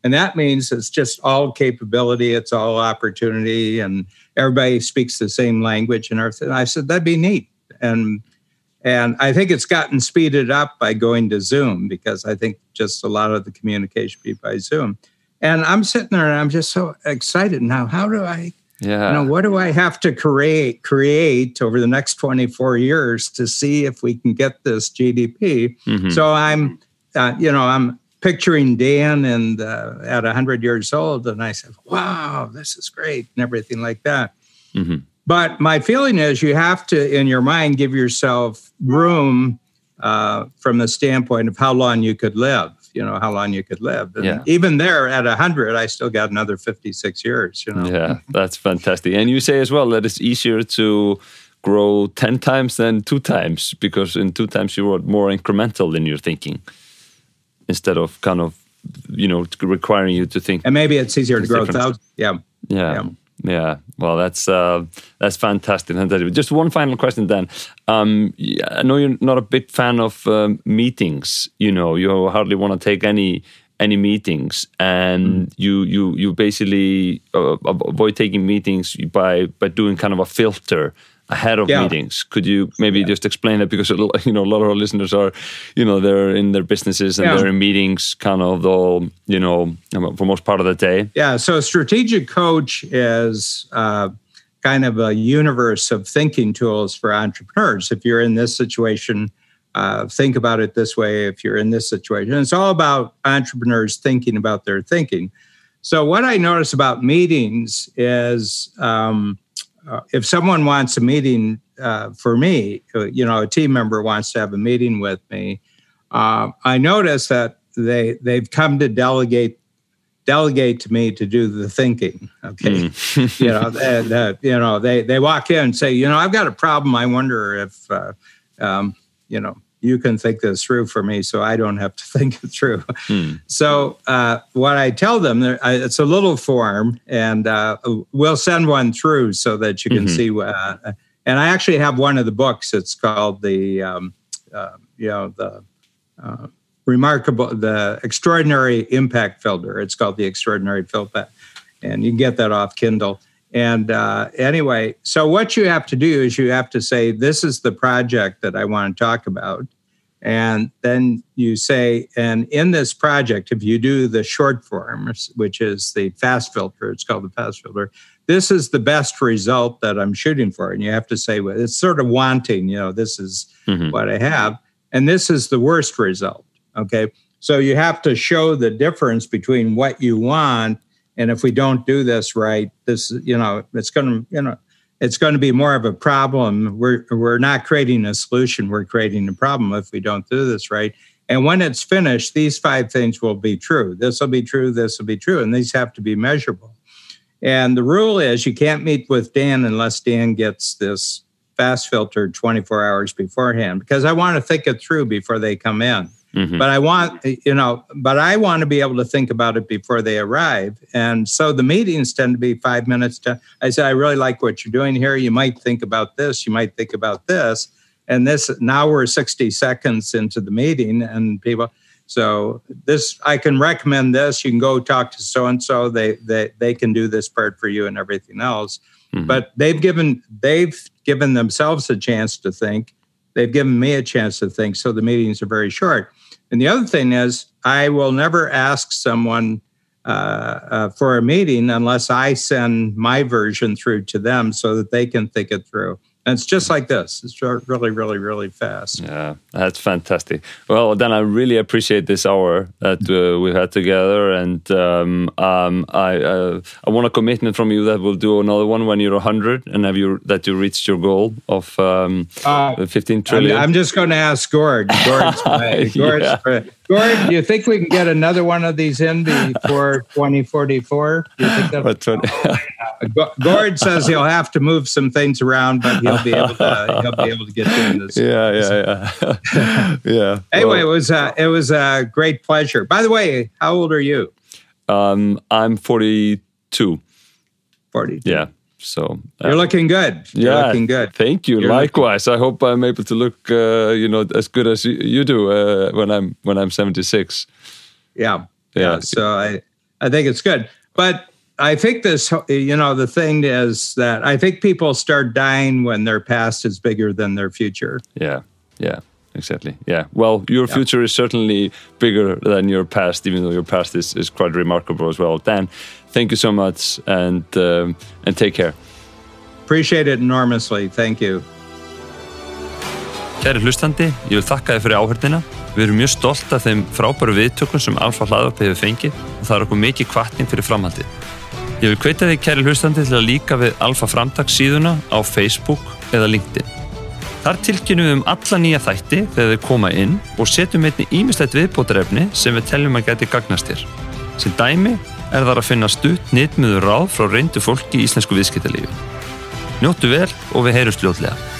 And that means it's just all capability, it's all opportunity, and everybody speaks the same language and everything. I said, that'd be neat. And and I think it's gotten speeded up by going to Zoom because I think just a lot of the communication be by Zoom. And I'm sitting there and I'm just so excited now. How do I yeah you know what do i have to create create over the next 24 years to see if we can get this gdp Mhm. so i'm uh, you know i'm picturing dan and uh, at 100 years old and i said wow this is great and everything like that Mhm. but my feeling is you have to in your mind give yourself room uh, from the standpoint of how long you could live you know how long you could live and Yeah. even there at 100 i still got another 56 years you know Yeah, that's fantastic. And you say as well that it's easier to grow 10 times than two times because in two times you are more incremental in your thinking instead of kind of, you know, requiring you to think. and maybe it's easier to grow thousands. Yeah. Yeah. Yeah. Yeah. Well, that's uh, that's fantastic. fantastic. Just one final question, then. Um, I know you're not a big fan of um, meetings. You know, you hardly want to take any any meetings, and you you you basically uh, avoid taking meetings by by doing kind of a filter ahead of Yeah. meetings. Could you maybe just explain that because you know a lot of our listeners are, you know, they're in their businesses and Yeah. they're in meetings, kind of the you know for most part of the day. Yeah. So a strategic coach is uh, kind of a universe of thinking tools for entrepreneurs. If you're in this situation, uh, think about it this way. If you're in this situation, it's all about entrepreneurs thinking about their thinking. So what I notice about meetings is um, uh, if someone wants a meeting uh, for me, uh, you know, a team member wants to have a meeting with me, uh, I notice that they they've come to delegate delegate to me to do the thinking. Okay, Mm. you know, they, they, you know, they they walk in and say, you know, I've got a problem. I wonder if, uh, um, you know, you can think this through for me, so I don't have to think it through. Hmm. So uh, what I tell them, it's a little form, and uh, we'll send one through so that you can Mhm. see. Uh, and I actually have one of the books. It's called the, um, uh, you know, the uh, remarkable, the extraordinary impact filter. It's called the extraordinary filter, and you can get that off Kindle. And uh, anyway, so what you have to do is you have to say, This is the project that I want to talk about. And then you say, and in this project, if you do the short form, which is the fast filter, it's called the fast filter, this is the best result that I'm shooting for. And you have to say, well, it's sort of wanting, you know, this is mm-hmm. what I have. And this is the worst result. Okay. So you have to show the difference between what you want. And if we don't do this right, this, you know, it's going to, you know, it's going to be more of a problem. We're, we're not creating a solution, we're creating a problem if we don't do this right. And when it's finished, these five things will be true. This will be true, this will be true, and these have to be measurable. And the rule is you can't meet with Dan unless Dan gets this fast filter 24 hours beforehand because I want to think it through before they come in. Mm-hmm. But I want, you know, but I want to be able to think about it before they arrive. And so the meetings tend to be five minutes to, I said, I really like what you're doing here. You might think about this, you might think about this. And this, now we're 60 seconds into the meeting and people, so this, I can recommend this. You can go talk to so and so. They they they can do this part for you and everything else. Mm-hmm. But they've given they've given themselves a chance to think. They've given me a chance to think. So the meetings are very short. And the other thing is, I will never ask someone uh, uh, for a meeting unless I send my version through to them so that they can think it through. And it's just like this. It's really, really, really fast. Yeah, that's fantastic. Well, then I really appreciate this hour that uh, we had together, and um, um, I uh, I want a commitment from you that we'll do another one when you're 100 and have you that you reached your goal of um, uh, 15 trillion. I'm, I'm just going to ask Gord. Gord's my, Gord's yeah. Gord, do you think we can get another one of these in before 2044? Do you think that? 20? Gord says he'll have to move some things around, but he'll be able to. He'll be able to get in this. Yeah, yeah, yeah, yeah. Anyway, well, it was uh, it was a great pleasure. By the way, how old are you? Um, I'm 42. 42. Yeah. So uh, you're looking good. You're yeah, looking good. Thank you. You're Likewise, looking... I hope I'm able to look, uh, you know, as good as you, do uh, when I'm when I'm 76. Yeah. yeah, yeah. So I I think it's good, but I think this, you know, the thing is that I think people start dying when their past is bigger than their future. Yeah, yeah, exactly. Yeah. Well, your yeah. future is certainly bigger than your past, even though your past is, is quite remarkable as well. Dan, thank you so much and, um, and take care. Appreciate it enormously. Thank you. Kæri hlustandi, ég vil þakka þið fyrir áhörðina. Við erum mjög stolt af þeim frábæru viðtökun sem Alfa hlaðvarp hefur fengið og það er okkur mikið kvartning fyrir framhaldið. Ég vil kveita þig kæri hlustandi til að líka við Alfa Framtags síðuna á Facebook eða LinkedIn. Þar tilkynum við um alla nýja þætti þegar þau koma inn og setjum einni ímislegt viðbótarefni sem við teljum að geti gagnast þér. Sem dæmi er þar að finna stutt nýttmiður ráð frá reyndu fólki í íslensku viðskiptalífi. Njóttu vel og við heyrumst ljóðlega.